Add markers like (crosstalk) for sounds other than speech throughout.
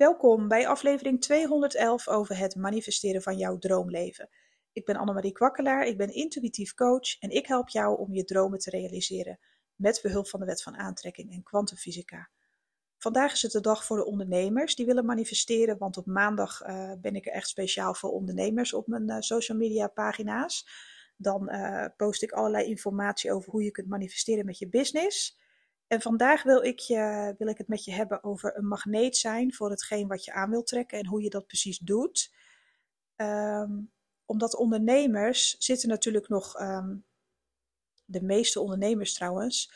Welkom bij aflevering 211 over het manifesteren van jouw droomleven. Ik ben Annemarie Kwakkelaar, ik ben intuïtief coach en ik help jou om je dromen te realiseren met behulp van de wet van aantrekking en kwantumfysica. Vandaag is het de dag voor de ondernemers die willen manifesteren, want op maandag uh, ben ik er echt speciaal voor ondernemers op mijn uh, social media pagina's. Dan uh, post ik allerlei informatie over hoe je kunt manifesteren met je business. En vandaag wil ik, je, wil ik het met je hebben over een magneet zijn voor hetgeen wat je aan wilt trekken en hoe je dat precies doet. Um, omdat ondernemers zitten natuurlijk nog, um, de meeste ondernemers trouwens,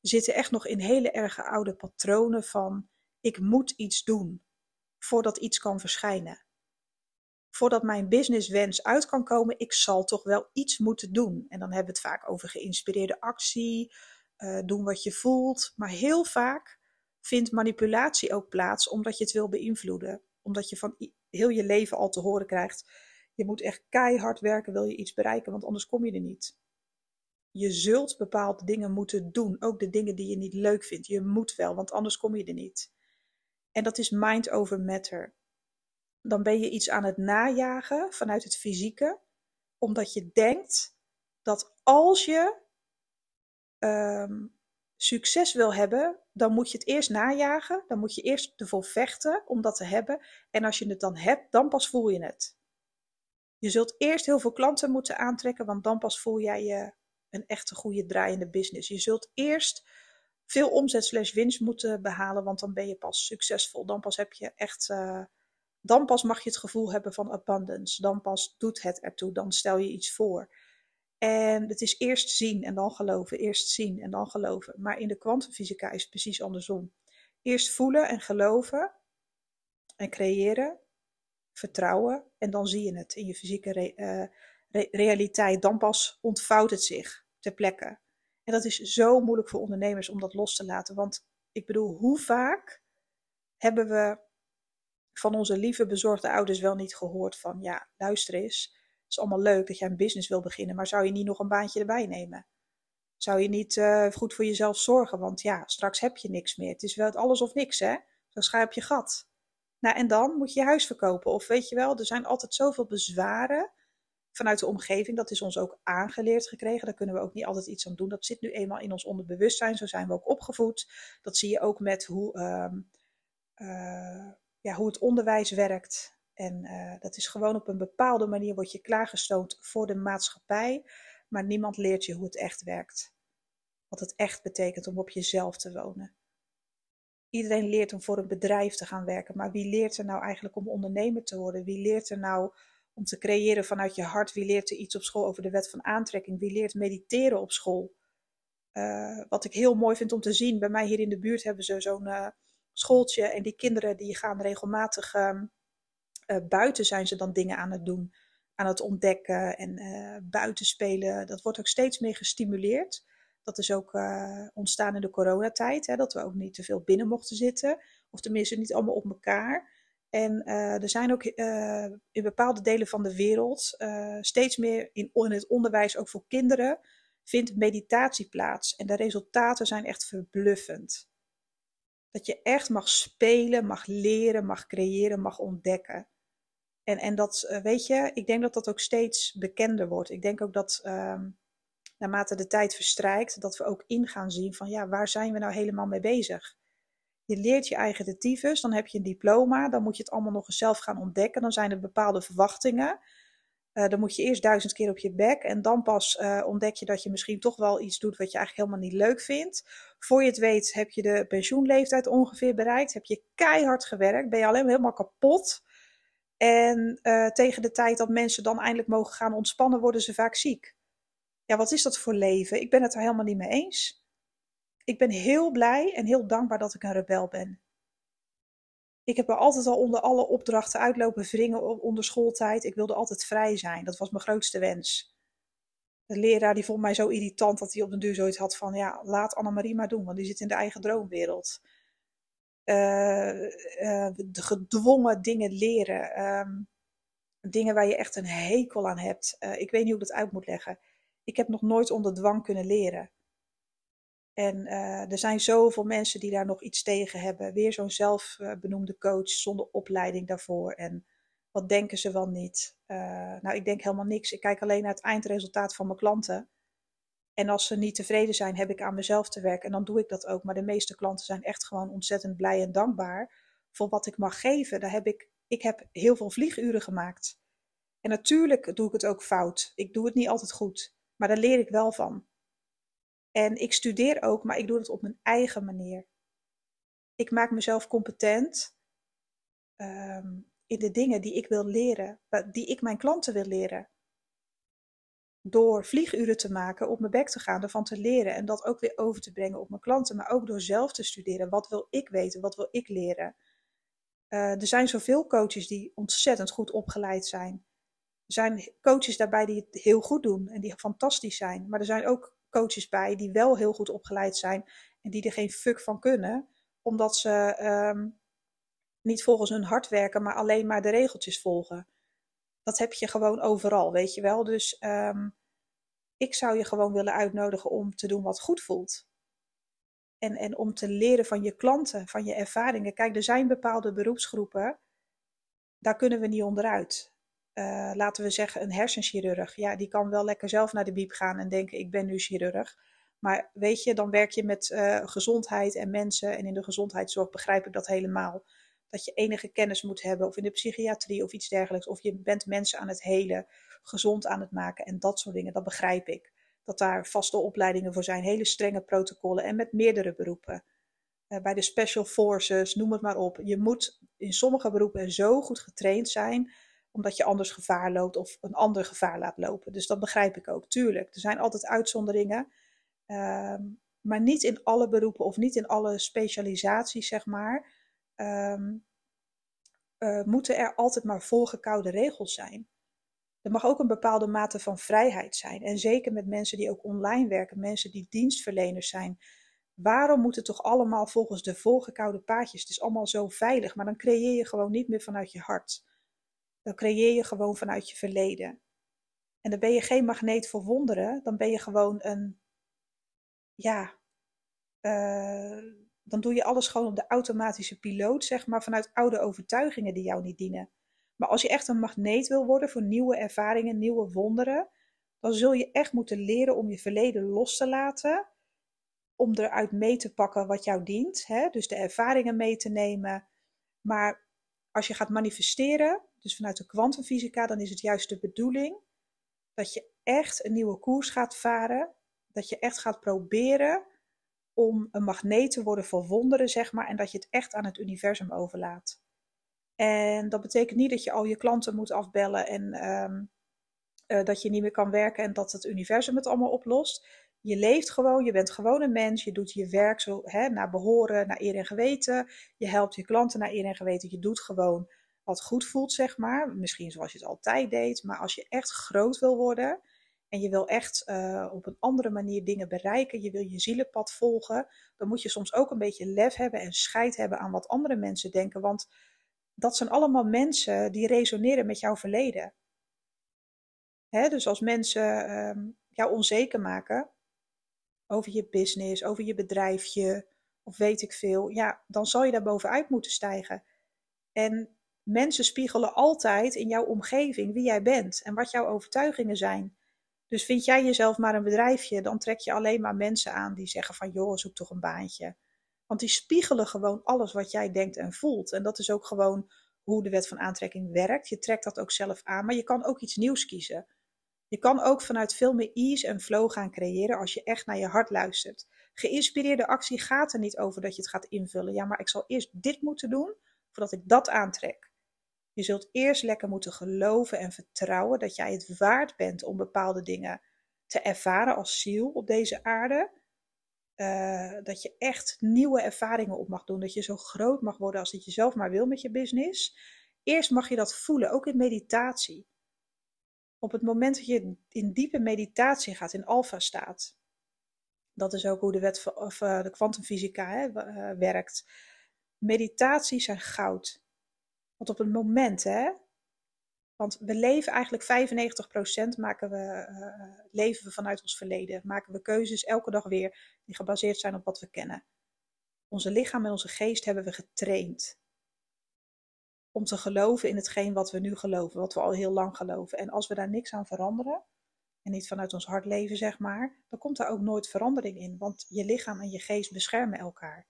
zitten echt nog in hele erge oude patronen van ik moet iets doen voordat iets kan verschijnen. Voordat mijn businesswens uit kan komen, ik zal toch wel iets moeten doen. En dan hebben we het vaak over geïnspireerde actie, uh, doen wat je voelt. Maar heel vaak vindt manipulatie ook plaats omdat je het wil beïnvloeden. Omdat je van heel je leven al te horen krijgt: je moet echt keihard werken, wil je iets bereiken, want anders kom je er niet. Je zult bepaalde dingen moeten doen, ook de dingen die je niet leuk vindt. Je moet wel, want anders kom je er niet. En dat is mind over matter. Dan ben je iets aan het najagen vanuit het fysieke, omdat je denkt dat als je um, succes wil hebben, dan moet je het eerst najagen. Dan moet je eerst ervoor vechten om dat te hebben. En als je het dan hebt, dan pas voel je het. Je zult eerst heel veel klanten moeten aantrekken, want dan pas voel jij je een echte goede draaiende business. Je zult eerst veel omzet slash winst moeten behalen, want dan ben je pas succesvol. Dan pas heb je echt, uh, dan pas mag je het gevoel hebben van abundance. Dan pas doet het ertoe. Dan stel je iets voor. En het is eerst zien en dan geloven, eerst zien en dan geloven. Maar in de kwantumfysica is het precies andersom. Eerst voelen en geloven en creëren, vertrouwen en dan zie je het in je fysieke re realiteit. Dan pas ontvouwt het zich ter plekke. En dat is zo moeilijk voor ondernemers om dat los te laten. Want ik bedoel, hoe vaak hebben we van onze lieve bezorgde ouders wel niet gehoord van ja, luister eens is allemaal leuk dat jij een business wil beginnen, maar zou je niet nog een baantje erbij nemen? Zou je niet uh, goed voor jezelf zorgen? Want ja, straks heb je niks meer. Het is wel alles of niks, hè? Zo ga je gat. Nou, en dan moet je je huis verkopen. Of weet je wel, er zijn altijd zoveel bezwaren vanuit de omgeving. Dat is ons ook aangeleerd gekregen. Daar kunnen we ook niet altijd iets aan doen. Dat zit nu eenmaal in ons onderbewustzijn. Zo zijn we ook opgevoed. Dat zie je ook met hoe, uh, uh, ja, hoe het onderwijs werkt. En uh, dat is gewoon op een bepaalde manier word je klaargestoomd voor de maatschappij, maar niemand leert je hoe het echt werkt. Wat het echt betekent om op jezelf te wonen. Iedereen leert om voor een bedrijf te gaan werken, maar wie leert er nou eigenlijk om ondernemer te worden? Wie leert er nou om te creëren vanuit je hart? Wie leert er iets op school over de wet van aantrekking? Wie leert mediteren op school? Uh, wat ik heel mooi vind om te zien, bij mij hier in de buurt hebben ze zo'n uh, schooltje en die kinderen die gaan regelmatig uh, uh, buiten zijn ze dan dingen aan het doen, aan het ontdekken en uh, buiten spelen. Dat wordt ook steeds meer gestimuleerd. Dat is ook uh, ontstaan in de coronatijd, hè, dat we ook niet te veel binnen mochten zitten. Of tenminste niet allemaal op elkaar. En er zijn ook in bepaalde delen van de wereld steeds meer in het onderwijs, ook voor kinderen, vindt meditatie plaats. En de resultaten zijn echt verbluffend. Dat je echt mag spelen, mag leren, mag creëren, mag ontdekken. En, en dat, eh, weet je, ik denk dat dat ook steeds bekender wordt. Ik denk ook dat uh, naarmate de tijd verstrijkt, dat we ook in gaan zien van ja, waar zijn we nou helemaal mee bezig? Je leert je eigen de dan heb je een diploma, dan moet je het allemaal nog eens zelf gaan ontdekken. Dan zijn er bepaalde verwachtingen. Uh, dan moet je eerst duizend keer op je bek en dan pas uh, ontdek je dat je misschien toch wel iets doet wat je eigenlijk helemaal niet leuk vindt. Voor je het weet heb je de pensioenleeftijd ongeveer bereikt, heb je keihard gewerkt, ben je alleen helemaal kapot. En uh, tegen de tijd dat mensen dan eindelijk mogen gaan ontspannen, worden ze vaak ziek. Ja, wat is dat voor leven? Ik ben het er helemaal niet mee eens. Ik ben heel blij en heel dankbaar dat ik een rebel ben. Ik heb er altijd al onder alle opdrachten uitlopen wringen onder schooltijd. Ik wilde altijd vrij zijn. Dat was mijn grootste wens. De leraar die vond mij zo irritant dat hij op den duur zoiets had van... ja, laat Annemarie maar doen, want die zit in de eigen droomwereld uh, uh, gedwongen dingen leren. Um, dingen waar je echt een hekel aan hebt. Uh, ik weet niet hoe ik dat uit moet leggen. Ik heb nog nooit onder dwang kunnen leren. En er zijn zoveel mensen die daar nog iets tegen hebben. Weer zo'n zelfbenoemde coach zonder opleiding daarvoor. En wat denken ze wel niet? Nou, ik denk helemaal niks. Ik kijk alleen naar het eindresultaat van mijn klanten. En als ze niet tevreden zijn, heb ik aan mezelf te werken. En dan doe ik dat ook. Maar de meeste klanten zijn echt gewoon ontzettend blij en dankbaar voor wat ik mag geven. Daar heb ik, ik heb heel veel vlieguren gemaakt. En natuurlijk doe ik het ook fout. Ik doe het niet altijd goed. Maar daar leer ik wel van. En ik studeer ook, maar ik doe het op mijn eigen manier. Ik maak mezelf competent um, in de dingen die ik wil leren, die ik mijn klanten wil leren. Door vlieguren te maken, op mijn bek te gaan, ervan te leren en dat ook weer over te brengen op mijn klanten, maar ook door zelf te studeren. Wat wil ik weten? Wat wil ik leren? Uh, er zijn zoveel coaches die ontzettend goed opgeleid zijn. Er zijn coaches daarbij die het heel goed doen en die fantastisch zijn. Maar er zijn ook coaches bij die wel heel goed opgeleid zijn en die er geen fuck van kunnen, omdat ze um, niet volgens hun hart werken, maar alleen maar de regeltjes volgen. Dat heb je gewoon overal, weet je wel. Dus um, ik zou je gewoon willen uitnodigen om te doen wat goed voelt. En, en om te leren van je klanten, van je ervaringen. Kijk, er zijn bepaalde beroepsgroepen, daar kunnen we niet onderuit. Uh, laten we zeggen, een hersenchirurg. Ja, die kan wel lekker zelf naar de biep gaan en denken: ik ben nu chirurg. Maar weet je, dan werk je met uh, gezondheid en mensen. En in de gezondheidszorg begrijp ik dat helemaal. Dat je enige kennis moet hebben, of in de psychiatrie of iets dergelijks. Of je bent mensen aan het helen, gezond aan het maken en dat soort dingen. Dat begrijp ik. Dat daar vaste opleidingen voor zijn, hele strenge protocollen en met meerdere beroepen. Uh, bij de special forces, noem het maar op. Je moet in sommige beroepen zo goed getraind zijn omdat je anders gevaar loopt of een ander gevaar laat lopen. Dus dat begrijp ik ook, tuurlijk. Er zijn altijd uitzonderingen, uh, maar niet in alle beroepen of niet in alle specialisaties, zeg maar, um, uh, moeten er altijd maar volgekoude regels zijn. Er mag ook een bepaalde mate van vrijheid zijn. En zeker met mensen die ook online werken, mensen die dienstverleners zijn. Waarom moet het toch allemaal volgens de volgekoude paadjes? Het is allemaal zo veilig, maar dan creëer je gewoon niet meer vanuit je hart. Dan creëer je gewoon vanuit je verleden. En dan ben je geen magneet voor wonderen, dan ben je gewoon een, ja, uh, dan doe je alles gewoon op de automatische piloot, zeg maar, vanuit oude overtuigingen die jou niet dienen. Maar als je echt een magneet wil worden voor nieuwe ervaringen, nieuwe wonderen, dan zul je echt moeten leren om je verleden los te laten, om eruit mee te pakken wat jou dient, hè? dus de ervaringen mee te nemen. Maar als je gaat manifesteren, dus vanuit de kwantumfysica, dan is het juist de bedoeling dat je echt een nieuwe koers gaat varen. Dat je echt gaat proberen om een magneet te worden voor wonderen, zeg maar. En dat je het echt aan het universum overlaat. En dat betekent niet dat je al je klanten moet afbellen en um, uh, dat je niet meer kan werken en dat het universum het allemaal oplost. Je leeft gewoon, je bent gewoon een mens, je doet je werk zo, hè, naar behoren, naar eer en geweten. Je helpt je klanten naar eer en geweten. Je doet gewoon wat goed voelt, zeg maar. Misschien zoals je het altijd deed. Maar als je echt groot wil worden en je wil echt uh, op een andere manier dingen bereiken, je wil je zielenpad volgen, dan moet je soms ook een beetje lef hebben en scheid hebben aan wat andere mensen denken. Want dat zijn allemaal mensen die resoneren met jouw verleden. Hè, dus als mensen uh, jou onzeker maken over je business, over je bedrijfje, of weet ik veel, ja, dan zal je daar bovenuit moeten stijgen. En mensen spiegelen altijd in jouw omgeving wie jij bent en wat jouw overtuigingen zijn. Dus vind jij jezelf maar een bedrijfje, dan trek je alleen maar mensen aan die zeggen van joh, zoek toch een baantje. Want die spiegelen gewoon alles wat jij denkt en voelt. En dat is ook gewoon hoe de wet van aantrekking werkt. Je trekt dat ook zelf aan, maar je kan ook iets nieuws kiezen. Je kan ook vanuit veel meer ease en flow gaan creëren als je echt naar je hart luistert. Geïnspireerde actie gaat er niet over dat je het gaat invullen. Ja, maar ik zal eerst dit moeten doen voordat ik dat aantrek. Je zult eerst lekker moeten geloven en vertrouwen dat jij het waard bent om bepaalde dingen te ervaren als ziel op deze aarde. Uh, dat je echt nieuwe ervaringen op mag doen. Dat je zo groot mag worden als dat je zelf maar wil met je business. Eerst mag je dat voelen, ook in meditatie. Op het moment dat je in diepe meditatie gaat, in alfa staat. Dat is ook hoe de wet of, uh, de kwantumfysica uh, werkt. Meditaties zijn goud. Want op het moment hè, Want we leven eigenlijk 95% maken we, uh, leven we vanuit ons verleden. Maken we keuzes elke dag weer die gebaseerd zijn op wat we kennen. Onze lichaam en onze geest hebben we getraind. Om te geloven in hetgeen wat we nu geloven, wat we al heel lang geloven. En als we daar niks aan veranderen, en niet vanuit ons hart leven, zeg maar, dan komt daar ook nooit verandering in. Want je lichaam en je geest beschermen elkaar.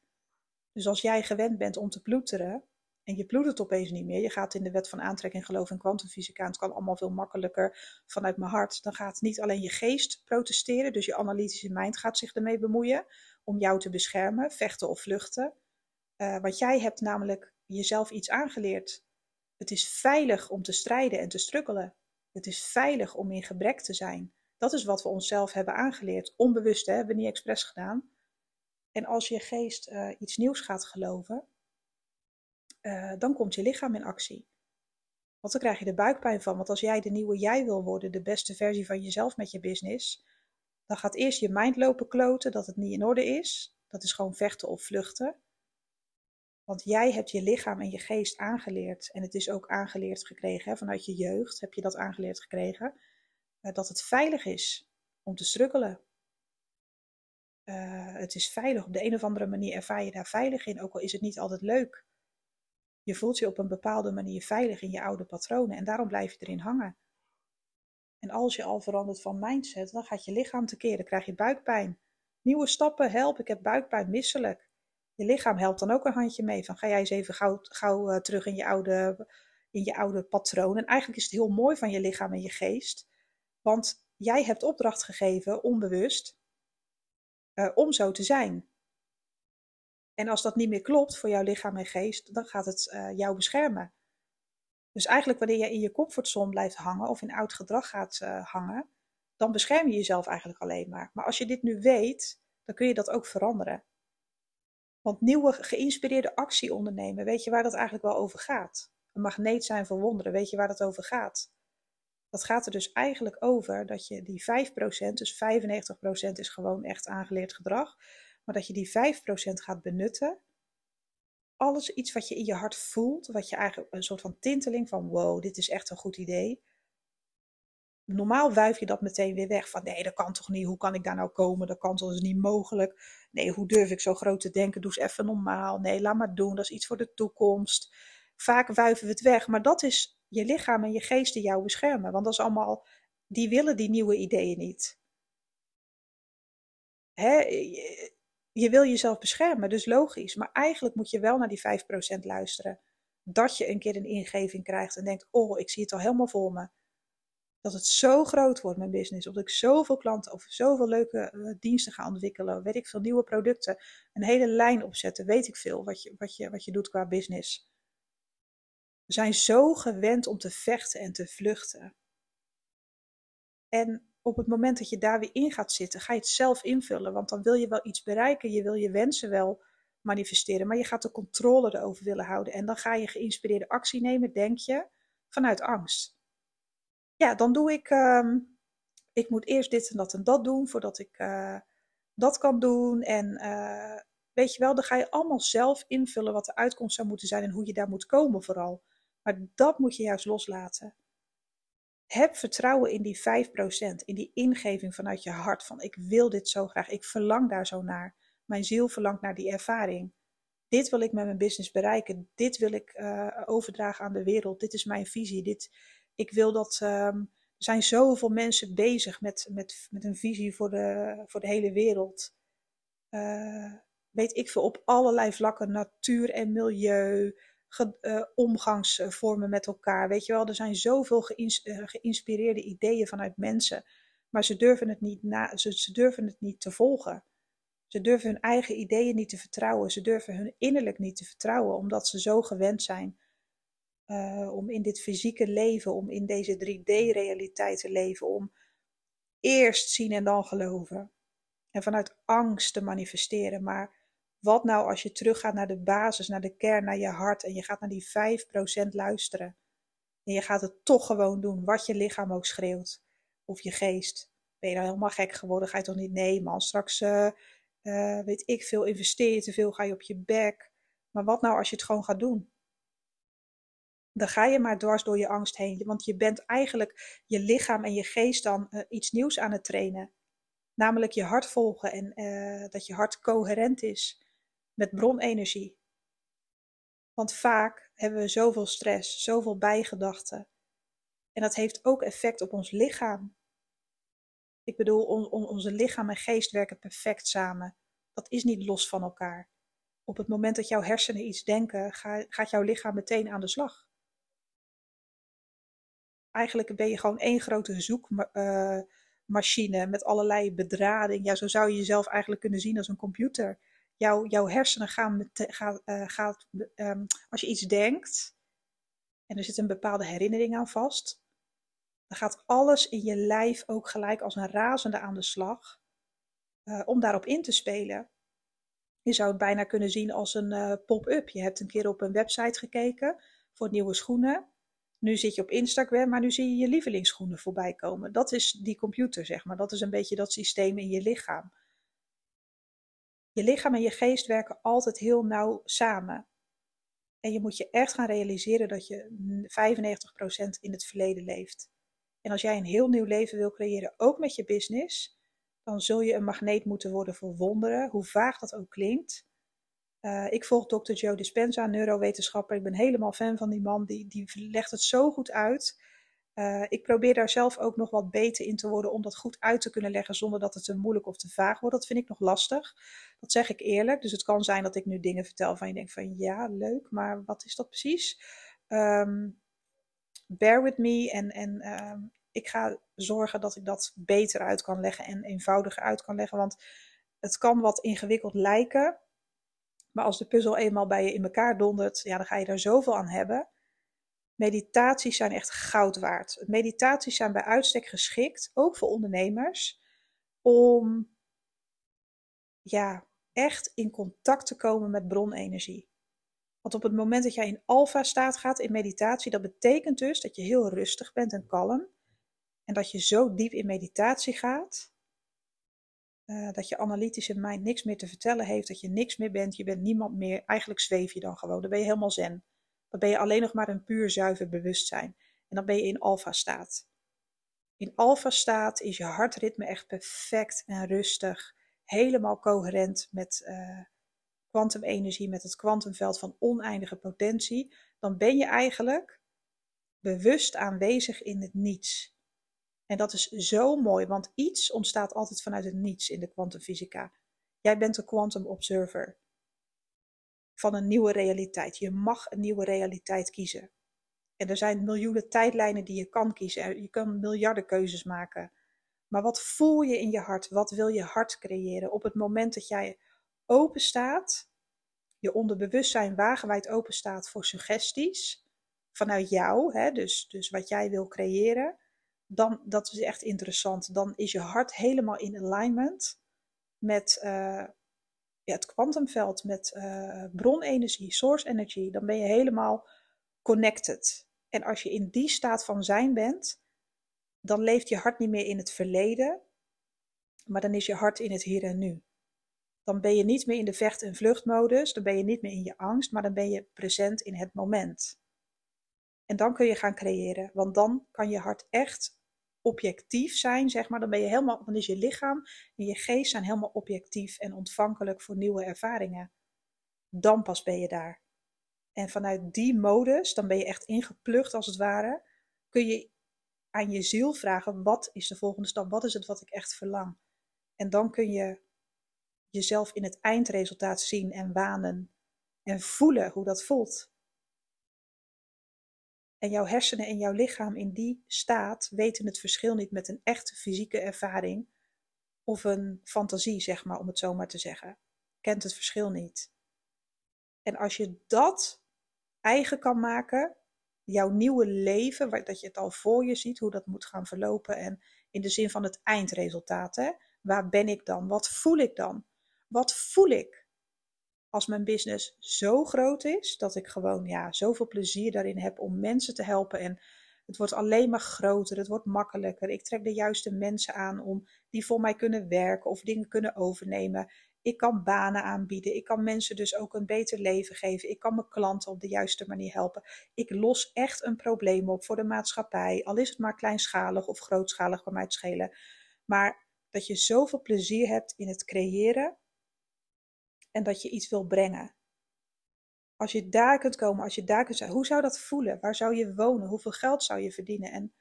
Dus als jij gewend bent om te ploeteren, en je ploetert opeens niet meer, je gaat in de wet van aantrekking geloven in kwantumfysica, en het kan allemaal veel makkelijker vanuit mijn hart, dan gaat niet alleen je geest protesteren, dus je analytische mind gaat zich ermee bemoeien om jou te beschermen, vechten of vluchten. Uh, want jij hebt namelijk jezelf iets aangeleerd. Het is veilig om te strijden en te strukkelen. Het is veilig om in gebrek te zijn. Dat is wat we onszelf hebben aangeleerd. Onbewust, hè? hebben we niet expres gedaan. En als je geest uh, iets nieuws gaat geloven, uh, dan komt je lichaam in actie. Want dan krijg je de buikpijn van. Want als jij de nieuwe jij wil worden, de beste versie van jezelf met je business, dan gaat eerst je mind lopen kloten dat het niet in orde is. Dat is gewoon vechten of vluchten. Want jij hebt je lichaam en je geest aangeleerd. En het is ook aangeleerd gekregen, vanuit je jeugd heb je dat aangeleerd gekregen. Uh, dat het veilig is om te struggelen. Uh, het is veilig. Op de een of andere manier ervaar je daar veilig in, ook al is het niet altijd leuk. Je voelt je op een bepaalde manier veilig in je oude patronen en daarom blijf je erin hangen. En als je al verandert van mindset, dan gaat je lichaam tekeer. Dan krijg je buikpijn. Nieuwe stappen, help, ik heb buikpijn, misselijk. Je lichaam helpt dan ook een handje mee. Van ga jij eens even gauw, uh, terug in je, oude, in je oude patroon. En eigenlijk is het heel mooi van je lichaam en je geest. Want jij hebt opdracht gegeven, onbewust, uh, om zo te zijn. En als dat niet meer klopt voor jouw lichaam en geest, dan gaat het uh, jou beschermen. Dus eigenlijk wanneer je in je comfortzone blijft hangen of in oud gedrag gaat uh, hangen, dan bescherm je jezelf eigenlijk alleen maar. Maar als je dit nu weet, dan kun je dat ook veranderen. Want nieuwe geïnspireerde actie ondernemen, weet je waar dat eigenlijk wel over gaat? Een magneet zijn voor wonderen, weet je waar dat over gaat? Dat gaat er dus eigenlijk over dat je die 5%, dus 95% is gewoon echt aangeleerd gedrag, maar dat je die 5% gaat benutten. Alles iets wat je in je hart voelt, wat je eigenlijk een soort van tinteling van wow, dit is echt een goed idee. Normaal wuif je dat meteen weer weg van nee, dat kan toch niet, hoe kan ik daar nou komen, dat kan toch is niet mogelijk. Nee, hoe durf ik zo groot te denken, doe eens even normaal. Nee, laat maar doen, dat is iets voor de toekomst. Vaak wuiven we het weg, maar dat is je lichaam en je geest die jou beschermen, want dat is allemaal, die willen die nieuwe ideeën niet. Hè, je wil jezelf beschermen, dus logisch. Maar eigenlijk moet je wel naar die 5% luisteren. Dat je een keer een ingeving krijgt en denkt: Oh, ik zie het al helemaal voor me. Dat het zo groot wordt, mijn business. Of ik zoveel klanten of zoveel leuke uh, diensten ga ontwikkelen. Weet ik veel, nieuwe producten. Een hele lijn opzetten. Weet ik veel wat je, wat je, wat je doet qua business. We zijn zo gewend om te vechten en te vluchten. En op het moment dat je daar weer in gaat zitten, ga je het zelf invullen. Want dan wil je wel iets bereiken, je wil je wensen wel manifesteren, maar je gaat de controle erover willen houden. En dan ga je geïnspireerde actie nemen, denk je, vanuit angst. Ja, dan doe ik, uh, ik moet eerst dit en dat en dat doen voordat ik uh, dat kan doen. En uh, weet je wel, dan ga je allemaal zelf invullen wat de uitkomst zou moeten zijn en hoe je daar moet komen vooral. Maar dat moet je juist loslaten. Heb vertrouwen in die 5%, in die ingeving vanuit je hart van ik wil dit zo graag, ik verlang daar zo naar. Mijn ziel verlangt naar die ervaring. Dit wil ik met mijn business bereiken. Dit wil ik uh, overdragen aan de wereld. Dit is mijn visie. Dit, ik wil dat. Um, er zijn zoveel mensen bezig met, met, met een visie voor de, voor de hele wereld. Uh, weet ik veel, op allerlei vlakken, natuur en milieu, uh, omgangsvormen met elkaar. Weet je wel, er zijn zoveel uh, geïnspireerde ideeën vanuit mensen, maar ze durven, het niet na ze, durven het niet te volgen. Ze durven hun eigen ideeën niet te vertrouwen. Ze durven hun innerlijk niet te vertrouwen, omdat ze zo gewend zijn uh, om in dit fysieke leven, om in deze 3D-realiteit te leven, om eerst zien en dan geloven. En vanuit angst te manifesteren. Maar wat nou als je teruggaat naar de basis, naar de kern, naar je hart en je gaat naar die 5% luisteren. En je gaat het toch gewoon doen, wat je lichaam ook schreeuwt. Of je geest. Ben je nou helemaal gek geworden? Ga je toch niet? Nee man, straks uh, uh, weet ik veel, investeer je te veel, ga je op je bek. Maar wat nou als je het gewoon gaat doen? dan ga je maar dwars door je angst heen. Want je bent eigenlijk je lichaam en je geest dan uh, iets nieuws aan het trainen. Namelijk je hart volgen en dat je hart coherent is met bronenergie. Want vaak hebben we zoveel stress, zoveel bijgedachten. En dat heeft ook effect op ons lichaam. Ik bedoel, on, on, onze lichaam en geest werken perfect samen. Dat is niet los van elkaar. Op het moment dat jouw hersenen iets denken, ga, gaat jouw lichaam meteen aan de slag. Eigenlijk ben je gewoon één grote zoekmachine uh, met allerlei bedrading. Ja, zo zou je jezelf eigenlijk kunnen zien als een computer. Jouw, jouw hersenen gaan, met, gaat, uh, gaat um, als je iets denkt en er zit een bepaalde herinnering aan vast, dan gaat alles in je lijf ook gelijk als een razende aan de slag uh, om daarop in te spelen. Je zou het bijna kunnen zien als een pop-up. Je hebt een keer op een website gekeken voor nieuwe schoenen. Nu zit je op Instagram, maar nu zie je je lievelingsschoenen voorbij komen. Dat is die computer, zeg maar. Dat is een beetje dat systeem in je lichaam. Je lichaam en je geest werken altijd heel nauw samen. En je moet je echt gaan realiseren dat je 95% in het verleden leeft. En als jij een heel nieuw leven wil creëren, ook met je business, dan zul je een magneet moeten worden voor wonderen, hoe vaag dat ook klinkt. Uh, ik volg Dr. Joe Dispenza, neurowetenschapper. Ik ben helemaal fan van die man. Die, die legt het zo goed uit. Uh, ik probeer daar zelf ook nog wat beter in te worden om dat goed uit te kunnen leggen zonder dat het te moeilijk of te vaag wordt. Dat vind ik nog lastig. Dat zeg ik eerlijk. Dus het kan zijn dat ik nu dingen vertel van je denkt van ja, leuk, maar wat is dat precies? Um, bear with me en, en um, ik ga zorgen dat ik dat beter uit kan leggen en eenvoudiger uit kan leggen. Want het kan wat ingewikkeld lijken. Maar als de puzzel eenmaal bij je in elkaar dondert, ja, dan ga je daar zoveel aan hebben. Meditaties zijn echt goud waard. Meditaties zijn bij uitstek geschikt, ook voor ondernemers, om ja, echt in contact te komen met bronenergie. Want op het moment dat jij in alfa-staat gaat in meditatie, dat betekent dus dat je heel rustig bent en kalm. En dat je zo diep in meditatie gaat, uh, dat je analytische mind niks meer te vertellen heeft, dat je niks meer bent, je bent niemand meer. Eigenlijk zweef je dan gewoon, dan ben je helemaal zen. Dan ben je alleen nog maar een puur zuiver bewustzijn. En dan ben je in alfa-staat. In alfa-staat is je hartritme echt perfect en rustig, helemaal coherent met uh, kwantumenergie, met het kwantumveld van oneindige potentie. Dan ben je eigenlijk bewust aanwezig in het niets. En dat is zo mooi, want iets ontstaat altijd vanuit het niets in de kwantumfysica. Jij bent een quantum observer van een nieuwe realiteit. Je mag een nieuwe realiteit kiezen. En er zijn miljoenen tijdlijnen die je kan kiezen. Je kan miljarden keuzes maken. Maar wat voel je in je hart? Wat wil je hart creëren? Op het moment dat jij open staat, je onderbewustzijn wagenwijd open staat voor suggesties vanuit jou, hè, dus, dus wat jij wil creëren, dan dat is echt interessant. Dan is je hart helemaal in alignment met uh, ja, het kwantumveld, met uh, bronenergie, source energy. Dan ben je helemaal connected. En als je in die staat van zijn bent, dan leeft je hart niet meer in het verleden, maar dan is je hart in het hier en nu. Dan ben je niet meer in de vecht- en vluchtmodus, dan ben je niet meer in je angst, maar dan ben je present in het moment. En dan kun je gaan creëren, want dan kan je hart echt objectief zijn, zeg maar. Dan ben je helemaal, dan is je lichaam en je geest zijn helemaal objectief en ontvankelijk voor nieuwe ervaringen. Dan pas ben je daar. En vanuit die modus, dan ben je echt ingeplucht als het ware, kun je aan je ziel vragen: wat is de volgende stap? Wat is het wat ik echt verlang? En dan kun je jezelf in het eindresultaat zien en wanen en voelen hoe dat voelt. En jouw hersenen en jouw lichaam in die staat weten het verschil niet met een echte fysieke ervaring of een fantasie, zeg maar, om het zo maar te zeggen. Kent het verschil niet. En als je dat eigen kan maken, jouw nieuwe leven, dat je het al voor je ziet, hoe dat moet gaan verlopen en in de zin van het eindresultaat, hè? waar ben ik dan? Wat voel ik dan? Wat voel ik? Als mijn business zo groot is dat ik gewoon ja, zoveel plezier daarin heb om mensen te helpen. En het wordt alleen maar groter, het wordt makkelijker. Ik trek de juiste mensen aan om die voor mij kunnen werken of dingen kunnen overnemen. Ik kan banen aanbieden. Ik kan mensen dus ook een beter leven geven. Ik kan mijn klanten op de juiste manier helpen. Ik los echt een probleem op voor de maatschappij. Al is het maar kleinschalig of grootschalig, bij mij het schelen. Maar dat je zoveel plezier hebt in het creëren en dat je iets wil brengen. Als je daar kunt komen, als je daar kunt zijn, hoe zou dat voelen? Waar zou je wonen? Hoeveel geld zou je verdienen? En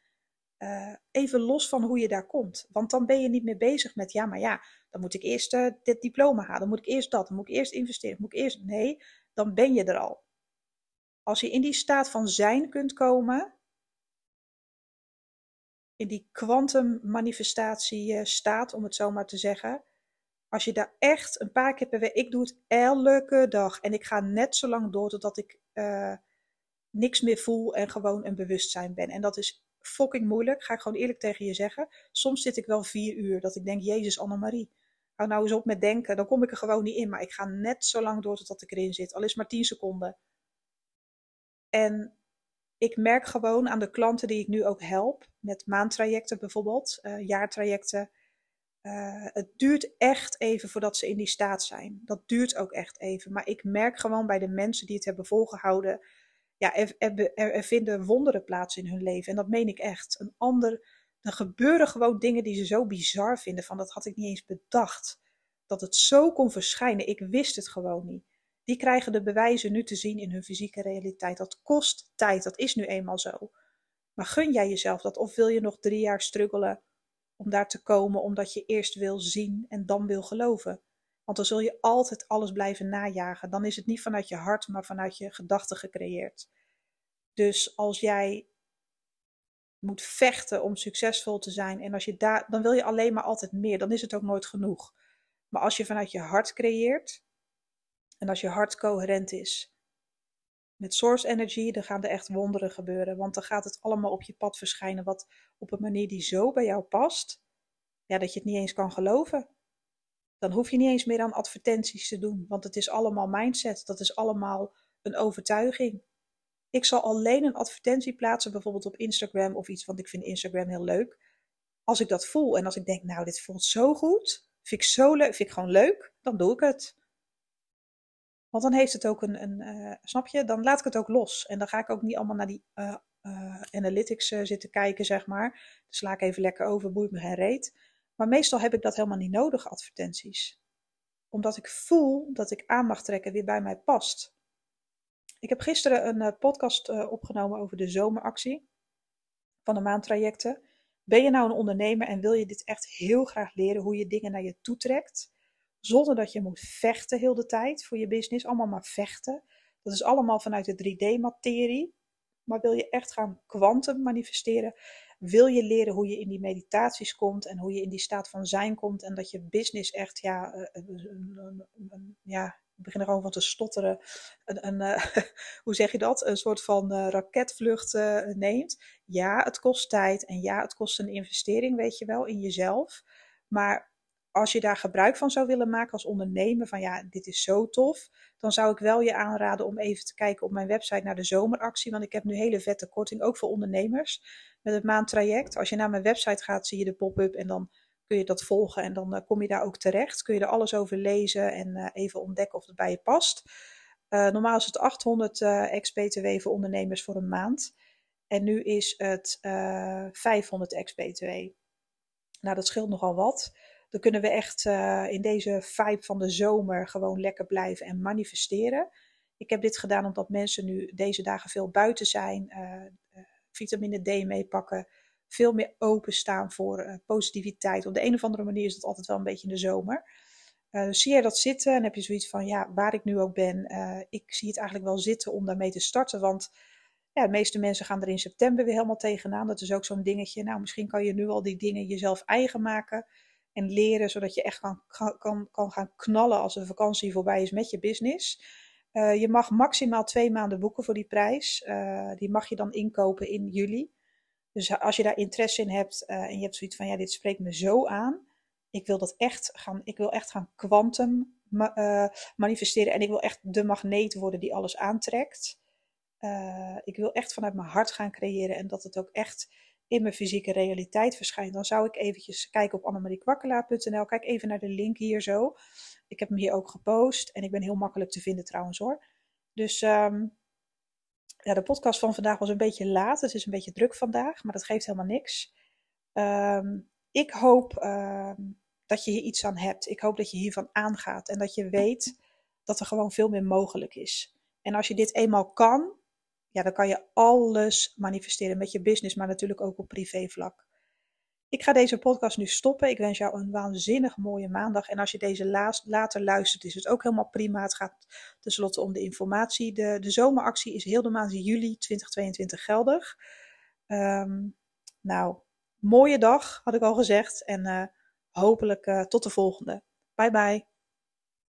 uh, even los van hoe je daar komt. Want dan ben je niet meer bezig met, ja, maar ja, dan moet ik eerst uh, dit diploma halen, dan moet ik eerst dat, dan moet ik eerst investeren, moet ik eerst. Nee, dan ben je er al. Als je in die staat van zijn kunt komen, in die kwantummanifestatie uh, staat, om het zo maar te zeggen. Als je daar echt een paar keer per week, ik doe het elke dag en ik ga net zo lang door totdat ik niks meer voel en gewoon een bewustzijn ben. En dat is fucking moeilijk, ga ik gewoon eerlijk tegen je zeggen. Soms zit ik wel vier uur dat ik denk, Jezus Annemarie, hou nou eens op met denken. Dan kom ik er gewoon niet in, maar ik ga net zo lang door totdat ik erin zit. Al is maar tien seconden. En ik merk gewoon aan de klanten die ik nu ook help, met maandtrajecten bijvoorbeeld, uh, jaartrajecten. Uh, het duurt echt even voordat ze in die staat zijn. Dat duurt ook echt even. Maar ik merk gewoon bij de mensen die het hebben volgehouden, ja, er, er, er, vinden wonderen plaats in hun leven. En dat meen ik echt. Een ander, er gebeuren gewoon dingen die ze zo bizar vinden. Van dat had ik niet eens bedacht. Dat het zo kon verschijnen. Ik wist het gewoon niet. Die krijgen de bewijzen nu te zien in hun fysieke realiteit. Dat kost tijd. Dat is nu eenmaal zo. Maar gun jij jezelf dat? Of wil je nog drie jaar struggelen om daar te komen, omdat je eerst wil zien en dan wil geloven? Want dan zul je altijd alles blijven najagen. Dan is het niet vanuit je hart, maar vanuit je gedachten gecreëerd. Dus als jij moet vechten om succesvol te zijn en als je daar, dan wil je alleen maar altijd meer. Dan is het ook nooit genoeg. Maar als je vanuit je hart creëert en als je hart coherent is met source energy, dan gaan er echt wonderen gebeuren. Want dan gaat het allemaal op je pad verschijnen wat op een manier die zo bij jou past, ja, dat je het niet eens kan geloven dan hoef je niet eens meer aan advertenties te doen, want het is allemaal mindset, dat is allemaal een overtuiging. Ik zal alleen een advertentie plaatsen, bijvoorbeeld op Instagram of iets, want ik vind Instagram heel leuk. Als ik dat voel en als ik denk, nou, dit voelt zo goed, vind ik zo leuk, vind ik gewoon leuk, dan doe ik het. Want dan heeft het ook een, een uh, snap je, dan laat ik het ook los. En dan ga ik ook niet allemaal naar die uh, uh, analytics zitten kijken, zeg maar. Dan sla ik even lekker over, boeit me geen reet. Maar meestal heb ik dat helemaal niet nodig, advertenties. Omdat ik voel dat ik aan mag trekken wie bij mij past. Ik heb gisteren een podcast opgenomen over de zomeractie van de maandtrajecten. Ben je nou een ondernemer en wil je dit echt heel graag leren, hoe je dingen naar je toe trekt, zonder dat je moet vechten heel de tijd voor je business, allemaal maar vechten. Dat is allemaal vanuit de 3D-materie. Maar wil je echt gaan kwantum manifesteren, wil je leren hoe je in die meditaties komt en hoe je in die staat van zijn komt en dat je business echt, ja, uh, ja ik begin er gewoon van te stotteren, een, een uh, (laughs) hoe zeg je dat, een soort van raketvlucht neemt. Ja, het kost tijd en ja, het kost een investering, weet je wel, in jezelf. Maar als je daar gebruik van zou willen maken als ondernemer, van ja, dit is zo tof, dan zou ik wel je aanraden om even te kijken op mijn website naar de zomeractie. Want ik heb nu hele vette korting, ook voor ondernemers, met het maandtraject. Als je naar mijn website gaat, zie je de pop-up en dan kun je dat volgen en dan uh, kom je daar ook terecht. Kun je er alles over lezen en uh, even ontdekken of het bij je past. Uh, normaal is het 800 ex-BTW voor ondernemers voor een maand. En nu is het 500 ex-BTW. Nou, dat scheelt nogal wat. Dan kunnen we echt uh, in deze vibe van de zomer gewoon lekker blijven en manifesteren. Ik heb dit gedaan omdat mensen nu deze dagen veel buiten zijn, uh, vitamine D meepakken, veel meer openstaan voor positiviteit. Op de een of andere manier is dat altijd wel een beetje in de zomer. Zie jij dat zitten en heb je zoiets van, ja, waar ik nu ook ben, ik zie het eigenlijk wel zitten om daarmee te starten. Want ja, de meeste mensen gaan er in september weer helemaal tegenaan. Dat is ook zo'n dingetje. Nou, misschien kan je nu al die dingen jezelf eigen maken en leren, zodat je echt kan, kan, kan gaan knallen als de vakantie voorbij is met je business. Uh, je mag maximaal twee maanden boeken voor die prijs. Uh, die mag je dan inkopen in juli. Dus als je daar interesse in hebt uh, en je hebt zoiets van ja, dit spreekt me zo aan. Ik wil dat echt gaan, ik wil echt gaan kwantum ma manifesteren en ik wil echt de magneet worden die alles aantrekt. ik wil echt vanuit mijn hart gaan creëren en dat het ook echt in mijn fysieke realiteit verschijnt, dan zou ik eventjes kijken op annemariekwakkelaar.nl. Kijk even naar de link hier zo. Ik heb hem hier ook gepost en ik ben heel makkelijk te vinden trouwens hoor. Dus ehm, ja, de podcast van vandaag was een beetje laat. Het is een beetje druk vandaag, maar dat geeft helemaal niks. Ehm, ik hoop ehm, dat je hier iets aan hebt. Ik hoop dat je hiervan aangaat en dat je weet dat er gewoon veel meer mogelijk is. En als je dit eenmaal kan, ja, dan kan je alles manifesteren met je business, maar natuurlijk ook op privévlak. Ik ga deze podcast nu stoppen. Ik wens jou een waanzinnig mooie maandag. En als je deze later luistert, is het ook helemaal prima. Het gaat tenslotte om de informatie. De, de zomeractie is heel de maand juli 2022 geldig. Ehm, nou, mooie dag, had ik al gezegd. En uh, hopelijk uh, tot de volgende. Bye bye.